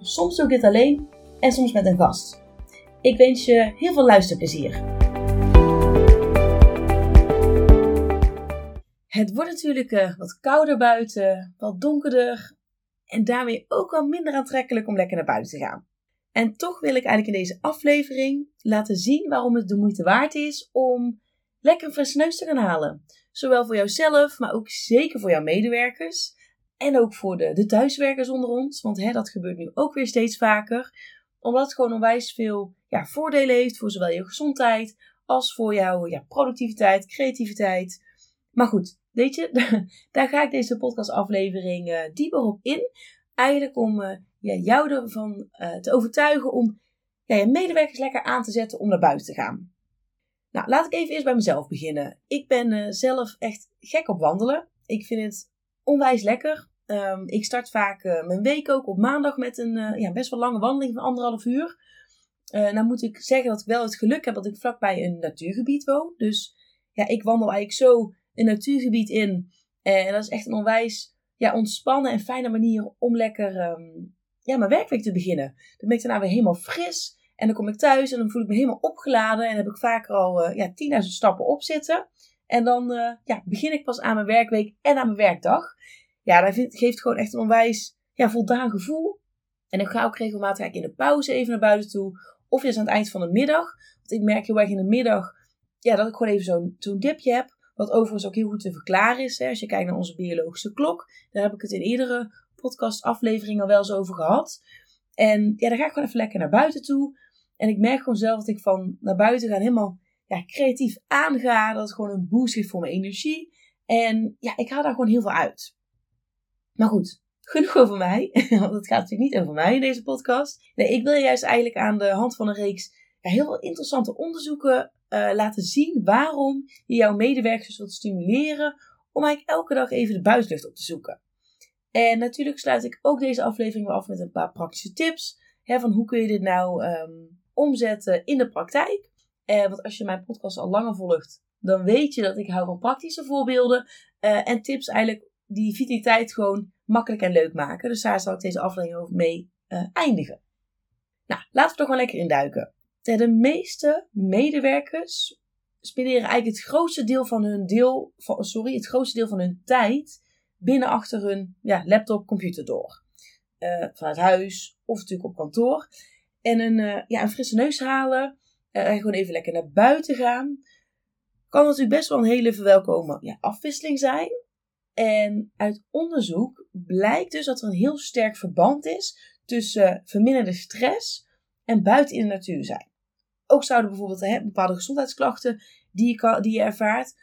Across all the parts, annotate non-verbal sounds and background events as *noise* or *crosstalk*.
Soms doe ik dit alleen en soms met een gast. Ik wens je heel veel luisterplezier. Het wordt natuurlijk uh, wat kouder buiten, wat donkerder en daarmee ook wel minder aantrekkelijk om lekker naar buiten te gaan. En toch wil ik eigenlijk in deze aflevering laten zien waarom het de moeite waard is om lekker een frisse neus te gaan halen. Zowel voor jouzelf, maar ook zeker voor jouw medewerkers. En ook voor de, de thuiswerkers onder ons. Want hè, dat gebeurt nu ook weer steeds vaker. Omdat het gewoon onwijs veel ja, voordelen heeft voor zowel je gezondheid als voor jouw ja, productiviteit, creativiteit. Maar goed, weet je, *laughs* daar ga ik deze podcastaflevering uh, dieper op in. Eigenlijk om uh, jou ervan uh, te overtuigen om je medewerkers lekker aan te zetten om naar buiten te gaan. Nou, laat ik even eerst bij mezelf beginnen. Ik ben zelf echt gek op wandelen. Ik vind het onwijs lekker. Um, ik start vaak uh, mijn week ook op maandag met een uh, ja, best wel lange wandeling van anderhalf uur. Uh, nou moet ik zeggen dat ik wel het geluk heb dat ik vlakbij een natuurgebied woon. Dus ja, ik wandel eigenlijk zo een natuurgebied in. En dat is echt een onwijs ja, ontspannen en fijne manier om lekker um, ja, mijn werkweek te beginnen. Dan ben ik daarna weer helemaal fris. En dan kom ik thuis en dan voel ik me helemaal opgeladen. En heb ik vaker al ja, 10.000 stappen op zitten. En dan ja, begin ik pas aan mijn werkweek en aan mijn werkdag ja, dat geeft gewoon echt een onwijs ja, voldaan gevoel. En ik ga ook regelmatig in de pauze even naar buiten toe. Of juist aan het eind van de middag. Want ik merk heel erg in de middag ja, dat ik gewoon even zo'n zo'n dipje heb. Wat overigens ook heel goed te verklaren is. Hè. Als je kijkt naar onze biologische klok. Daar heb ik het in eerdere podcastafleveringen wel eens over gehad. En ja, dan ga ik gewoon even lekker naar buiten toe. En ik merk gewoon zelf dat ik van naar buiten gaan helemaal ja, creatief aanga. Dat het gewoon een boost geeft voor mijn energie. En ja, ik haal daar gewoon heel veel uit. Maar goed, genoeg over mij. *laughs* Want het gaat natuurlijk niet over mij in deze podcast. Nee, ik wil juist eigenlijk aan de hand van een reeks heel veel interessante onderzoeken uh, laten zien waarom je jouw medewerkers wilt stimuleren om eigenlijk elke dag even de buitenlucht op te zoeken. En natuurlijk sluit ik ook deze aflevering weer af met een paar praktische tips. Hè, van hoe kun je dit nou um, omzetten in de praktijk. Uh, want als je mijn podcast al langer volgt, dan weet je dat ik hou van praktische voorbeelden uh, en tips eigenlijk die vitaliteit gewoon makkelijk en leuk maken. Dus daar zal ik deze aflevering over mee uh, eindigen. Nou, laten we toch wel lekker induiken. De meeste medewerkers spenderen eigenlijk het grootste deel van hun deel, van, sorry, het grootste deel van hun tijd binnen achter hun ja, laptop, computer door. Uh, vanuit huis of natuurlijk op kantoor. En een, ja, een frisse neus halen. en gewoon even lekker naar buiten gaan. Kan natuurlijk best wel een hele verwelkome ja, afwisseling zijn. En uit onderzoek blijkt dus dat er een heel sterk verband is tussen verminderde stress en buiten in de natuur zijn. Ook zouden bijvoorbeeld hè, bepaalde gezondheidsklachten die je, die je ervaart,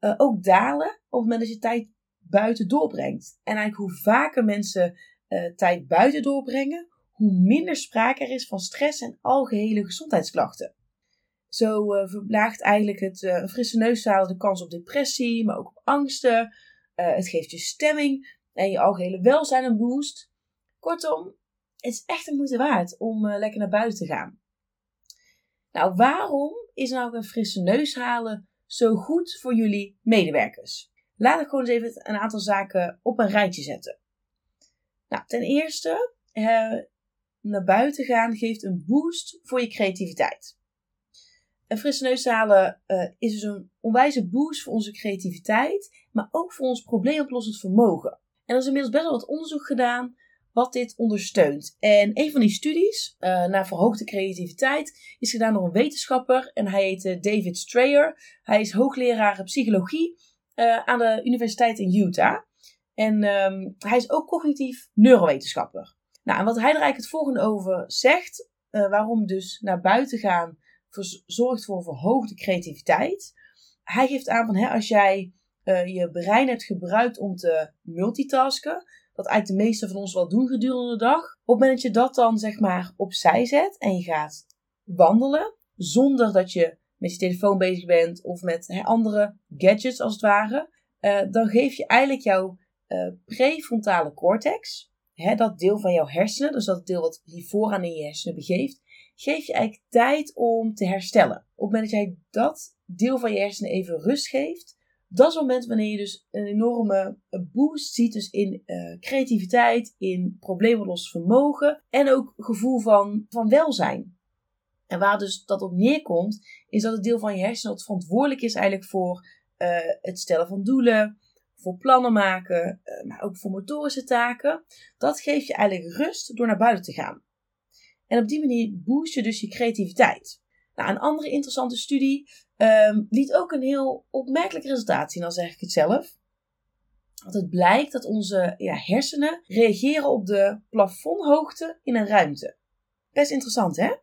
uh, ook dalen op het moment dat je tijd buiten doorbrengt. En eigenlijk hoe vaker mensen uh, tijd buiten doorbrengen, hoe minder sprake er is van stress en algehele gezondheidsklachten. Zo uh, verlaagt eigenlijk het frisse neuszalen de kans op depressie, maar ook op angsten, uh, het geeft je stemming en je algehele welzijn een boost. Kortom, het is echt een moeite waard om uh, lekker naar buiten te gaan. Nou, waarom is nou een frisse neus halen zo goed voor jullie medewerkers? Laat ik gewoon eens even een aantal zaken op een rijtje zetten. Nou, ten eerste, uh, naar buiten gaan geeft een boost voor je creativiteit. Een frisse neus halen uh, is dus een onwijze boost voor onze creativiteit, maar ook voor ons probleemoplossend vermogen. En er is inmiddels best wel wat onderzoek gedaan wat dit ondersteunt. En een van die studies uh, naar verhoogde creativiteit is gedaan door een wetenschapper en hij heet David Strayer. Hij is hoogleraar psychologie aan de Universiteit in Utah. En um, hij is ook cognitief neurowetenschapper. Nou, en wat hij er eigenlijk het volgende over zegt, waarom dus naar buiten gaan zorgt voor verhoogde creativiteit. Hij geeft aan van hè, als jij uh, je brein hebt gebruikt om te multitasken, wat eigenlijk de meeste van ons wel doen gedurende de dag. Op het moment dat je dat dan zeg maar opzij zet en je gaat wandelen, zonder dat je met je telefoon bezig bent of met andere gadgets als het ware, uh, dan geef je eigenlijk jouw uh, prefrontale cortex, hè, dat deel van jouw hersenen, dus dat deel wat hier vooraan in je hersenen begeeft, geef je eigenlijk tijd om te herstellen. Op het moment dat jij dat deel van je hersenen even rust geeft, dat is het moment wanneer je dus een enorme boost ziet dus in uh, creativiteit, in probleemloos vermogen en ook gevoel van, van welzijn. En waar dus dat op neerkomt, is dat het deel van je hersenen dat verantwoordelijk is eigenlijk voor uh, het stellen van doelen, voor plannen maken, uh, maar ook voor motorische taken. Dat geeft je eigenlijk rust door naar buiten te gaan. En op die manier boost je dus je creativiteit. Nou, een andere interessante studie um, liet ook een heel opmerkelijk resultaat zien, dan zeg ik het zelf. Want het blijkt dat onze ja, hersenen reageren op de plafondhoogte in een ruimte. Best interessant, hè?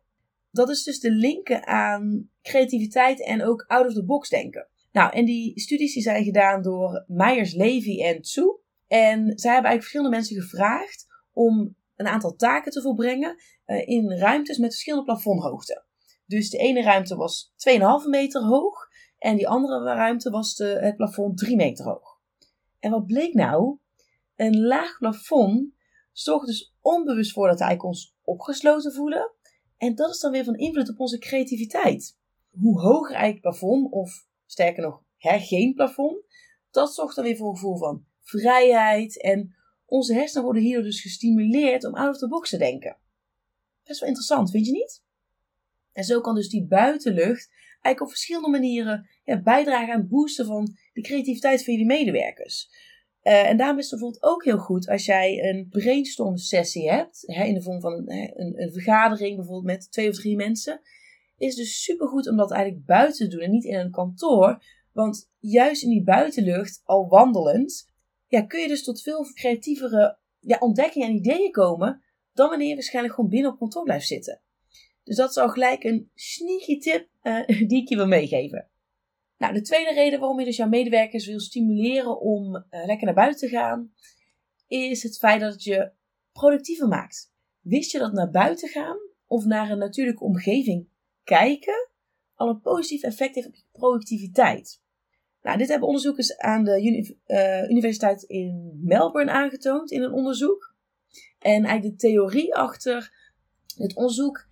Dat is dus de linken aan creativiteit en ook out of the box denken. Nou, en die studies die zijn gedaan door Myers, Levy en Tsu. En zij hebben eigenlijk verschillende mensen gevraagd om een aantal taken te volbrengen in ruimtes met verschillende plafondhoogte. Dus de ene ruimte was 2,5 meter hoog en die andere ruimte was de, het plafond 3 meter hoog. En wat bleek nou? Een laag plafond zorgt dus onbewust voor dat wij ons opgesloten voelen. En dat is dan weer van invloed op onze creativiteit. Hoe hoger eigenlijk plafond, of sterker nog, hè, geen plafond, dat zorgt dan weer voor een gevoel van vrijheid. En onze hersenen worden hierdoor dus gestimuleerd om out of the box te denken. Best wel interessant, vind je niet? En zo kan dus die buitenlucht eigenlijk op verschillende manieren bijdragen aan het boosten van de creativiteit van jullie medewerkers. Uh, en daarom is het bijvoorbeeld ook heel goed als jij een brainstorm sessie hebt, hè, in de vorm van een, een, vergadering bijvoorbeeld met twee of drie mensen. Is dus super goed om dat eigenlijk buiten te doen en niet in een kantoor. Want juist in die buitenlucht, al wandelend, ja, kun je dus tot veel creatievere ja, ontdekkingen en ideeën komen dan wanneer je waarschijnlijk gewoon binnen op kantoor blijft zitten. Dus dat is al gelijk een sneaky tip uh, *laughs* die ik je wil meegeven. Nou, de tweede reden waarom je dus jouw medewerkers wil stimuleren om uh, lekker naar buiten te gaan, is het feit dat het je productiever maakt. Wist je dat naar buiten gaan of naar een natuurlijke omgeving kijken al een positief effect heeft op je productiviteit? Nou, dit hebben onderzoekers aan de uh, Universiteit in Melbourne aangetoond in een onderzoek. En eigenlijk de theorie achter het onderzoek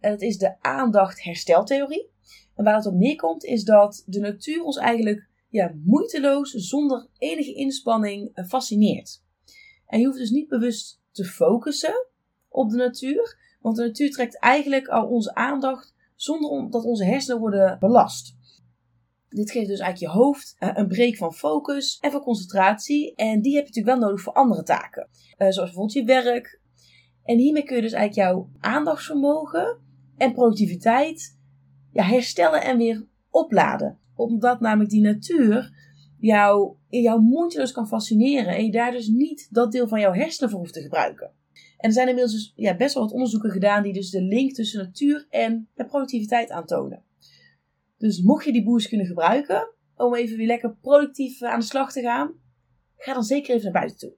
en dat is de aandacht-hersteltheorie. En waar het op neerkomt is dat de natuur ons eigenlijk ja, moeiteloos, zonder enige inspanning, eh, fascineert. En je hoeft dus niet bewust te focussen op de natuur, want de natuur trekt eigenlijk al onze aandacht zonder dat onze hersenen worden belast. Dit geeft dus eigenlijk je hoofd eh, een break van focus en van concentratie. En die heb je natuurlijk wel nodig voor andere taken. Uh, zoals bijvoorbeeld je werk. En hiermee kun je dus eigenlijk jouw aandachtsvermogen en productiviteit ja, herstellen en weer opladen. Omdat namelijk die natuur jou in jouw mondje dus kan fascineren en je daar dus niet dat deel van jouw hersenen voor hoeft te gebruiken. En er zijn inmiddels dus, ja, best wel wat onderzoeken gedaan die dus de link tussen natuur en productiviteit aantonen. Dus mocht je die boost kunnen gebruiken om even weer lekker productief aan de slag te gaan, ga dan zeker even naar buiten toe.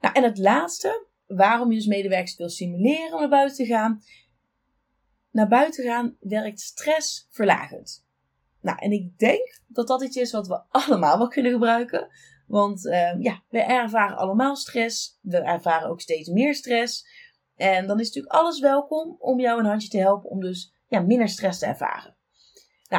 Nou, en het laatste, waarom je dus medewerkers wil stimuleren om naar buiten te gaan, naar buiten gaan werkt stressverlagend. Nou, en ik denk dat dat iets is wat we *laughs* allemaal wel kunnen gebruiken. Want uh, ja, we ervaren allemaal stress. We ervaren ook steeds meer stress. En dan is natuurlijk alles welkom om jou een handje te helpen om dus ja, minder stress te ervaren.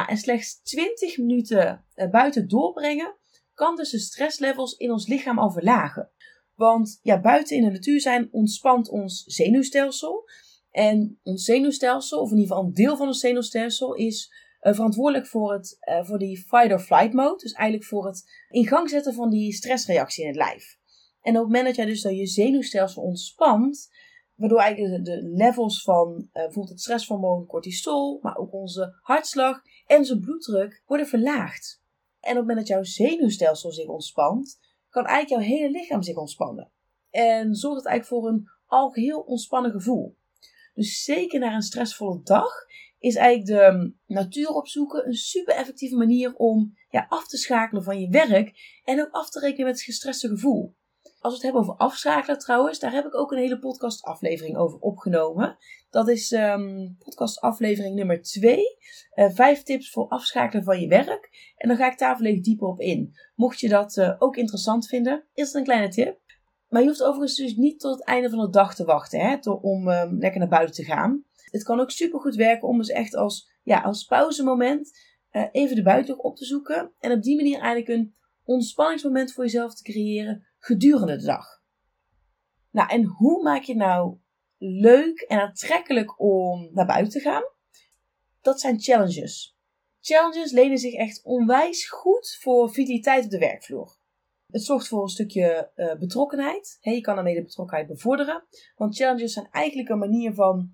En slechts 20 minuten uh, buiten doorbrengen kan dus de stresslevels in ons lichaam al verlagen. Want ja, buiten in de natuur zijn ontspant ons zenuwstelsel. En ons zenuwstelsel, of in ieder geval een deel van ons zenuwstelsel, is uh, verantwoordelijk voor, het, uh, voor die fight-or-flight mode. Dus eigenlijk voor het in gang zetten van die stressreactie in het lijf. En op het moment dat jij dus dat je zenuwstelsel ontspant, waardoor eigenlijk de, levels van uh, het stresshormoon cortisol, maar ook onze hartslag en onze bloeddruk worden verlaagd. En op het moment dat jouw zenuwstelsel zich ontspant, kan eigenlijk jouw hele lichaam zich ontspannen. En zorgt het eigenlijk voor een algeheel ontspannen gevoel. Dus zeker na een stressvolle dag is eigenlijk de ehm, natuur opzoeken een super effectieve manier om ja, af te schakelen van je werk en ook af te rekenen met het gestreste gevoel. Als we het hebben over afschakelen trouwens, daar heb ik ook een hele podcast aflevering over opgenomen. Dat is um, podcast aflevering nummer 2. Uh, eh, vijf tips voor afschakelen van je werk. En dan ga ik daar dieper op in. Mocht je dat uh, ook interessant vinden, is het een kleine tip. Maar je hoeft overigens dus niet tot het einde van de dag te wachten hè, om um, lekker naar buiten te gaan. Het kan ook super goed werken om dus echt als, ja, als pauzemoment uh, even de buitenlucht op te zoeken. En op die manier eigenlijk een ontspanningsmoment voor jezelf te creëren gedurende de dag. Nou, en hoe maak je nou leuk en aantrekkelijk om naar buiten te gaan? Dat zijn challenges. Challenges lenen zich echt onwijs goed voor vitaliteit op de werkvloer. Het zorgt voor een stukje uh, betrokkenheid. je kan daarmee de betrokkenheid bevorderen. Want challenges zijn eigenlijk een manier van.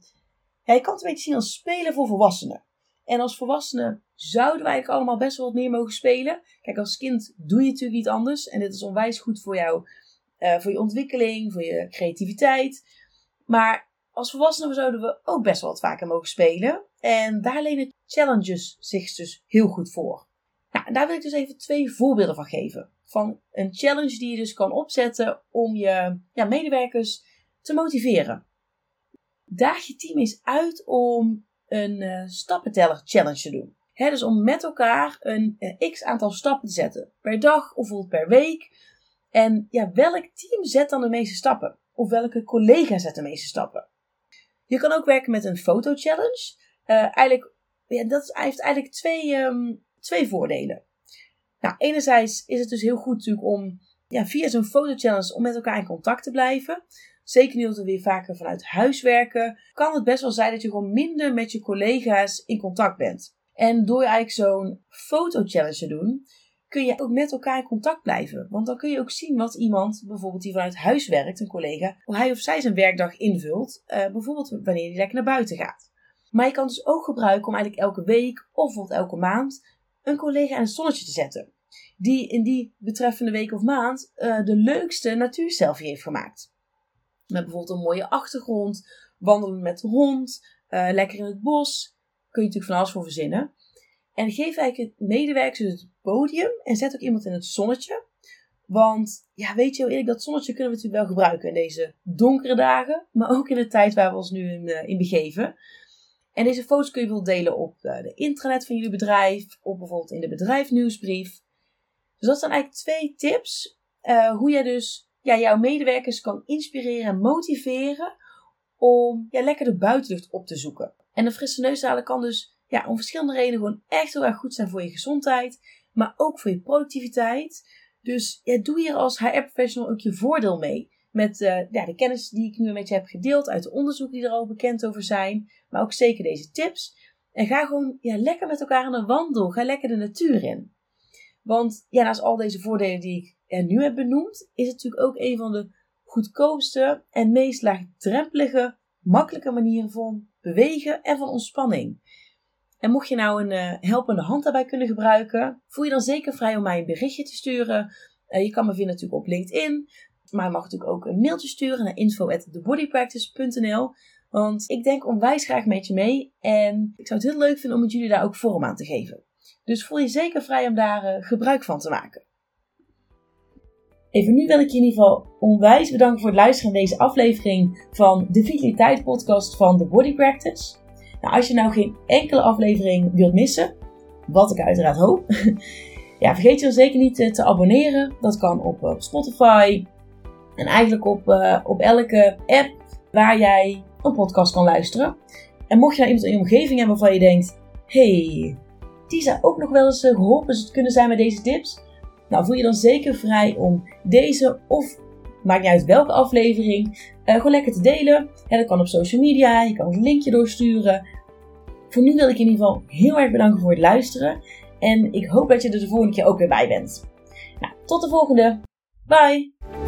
je kan het een beetje zien als spelen voor volwassenen. En als volwassenen zouden we eigenlijk allemaal best wel wat meer mogen spelen. Kijk, als kind doe je natuurlijk niet anders. En dit is onwijs goed voor jou, uh, voor je ontwikkeling, voor je creativiteit. Maar als volwassenen zouden we ook best wel wat vaker mogen spelen. En daar lenen challenges zich dus heel goed voor. Nou, en daar wil ik dus even twee voorbeelden van geven. Van een challenge die je dus kan opzetten om je ja, medewerkers te motiveren. Daag je team eens uit om een uh, stappenteller challenge te doen. He, dus om met elkaar een uh, x aantal stappen te zetten. Per dag of per week. En ja, welk team zet dan de meeste stappen? Of welke collega zet de meeste stappen? Je kan ook werken met een foto-challenge. Uh, eigenlijk, ja, dat heeft eigenlijk twee, um, twee voordelen. Nou, enerzijds is het dus heel goed natuurlijk om ja, via zo'n foto-challenge om met elkaar in contact te blijven. Zeker nu dat we weer vaker vanuit huis werken, kan het best wel zijn dat je gewoon minder met je collega's in contact bent. En door eigenlijk zo'n foto-challenge te doen, kun je ook met elkaar in contact blijven. Want dan kun je ook zien wat iemand, bijvoorbeeld die vanuit huis werkt, een collega, hoe hij of zij zijn werkdag invult. Uh, bijvoorbeeld wanneer hij lekker naar buiten gaat. Maar je kan dus ook gebruiken om eigenlijk elke week of bijvoorbeeld elke maand een collega in het zonnetje te zetten. Die in die betreffende week of maand uh, de leukste natuurselfie heeft gemaakt. Met bijvoorbeeld een mooie achtergrond, wandelen met de hond, uh, lekker in het bos. Kun je natuurlijk van alles voor verzinnen. En geef eigenlijk het medewerkers het podium en zet ook iemand in het zonnetje. Want ja, weet je heel eerlijk, dat zonnetje kunnen we natuurlijk wel gebruiken in deze donkere dagen. Maar ook in de tijd waar we ons nu in, in begeven. En deze foto's kun je bijvoorbeeld delen op uh, de intranet van jullie bedrijf. Of bijvoorbeeld in de bedrijfsnieuwsbrief. Dus dat zijn eigenlijk twee tips. Hoe jij dus ja, jouw medewerkers kan inspireren en motiveren. Om ja, lekker de buitenlucht op te zoeken. En een frisse neushalen kan dus ja, om verschillende redenen gewoon echt heel erg goed zijn voor je gezondheid, maar ook voor je productiviteit. Dus doe hier als HR-professional ook je voordeel mee. Met uh, ja, de kennis die ik nu met je heb gedeeld uit de onderzoeken die er al bekend over zijn, maar ook zeker deze tips. En ga gewoon ja, lekker met elkaar aan de wandel. Ga lekker de natuur in. Want ja, naast al deze voordelen die ik er nu heb benoemd, is het natuurlijk ook een van de goedkoopste en meest laagdrempelige, makkelijke manieren van bewegen en van ontspanning. En mocht je nou een uh, helpende hand daarbij kunnen gebruiken, voel je dan zeker vrij om mij een berichtje te sturen. Uh, je kan me vinden natuurlijk op LinkedIn, maar je mag natuurlijk ook een mailtje sturen naar info@thebodypractice.nl. Want ik denk onwijs graag met je mee en ik zou het heel leuk vinden om het jullie daar ook vorm aan te geven. Dus voel je zeker vrij om daar uh, gebruik van te maken. Even nu wil ik je in ieder geval onwijs bedanken voor het luisteren naar deze aflevering van de Vitaliteit Podcast van The Body Practice. Nou, als je nou geen enkele aflevering wilt missen, wat ik uiteraard hoop, *laughs* ja, vergeet je dan zeker niet te, te abonneren. Dat kan op, op, Spotify en eigenlijk op, uh, op elke app waar jij een podcast kan luisteren. En mocht je nou iemand in je omgeving hebben waarvan je denkt, hey, die zou ook nog wel eens geholpen kunnen zijn met deze tips. Nou, voel je dan zeker vrij om deze of maakt niet uit welke aflevering, uh, gewoon lekker te delen. Dat kan op social media, je kan een linkje doorsturen. Voor nu wil ik in ieder geval heel erg bedanken voor het luisteren. En ik hoop dat je er de volgende keer ook weer bij bent. Nou, tot de volgende. Bye!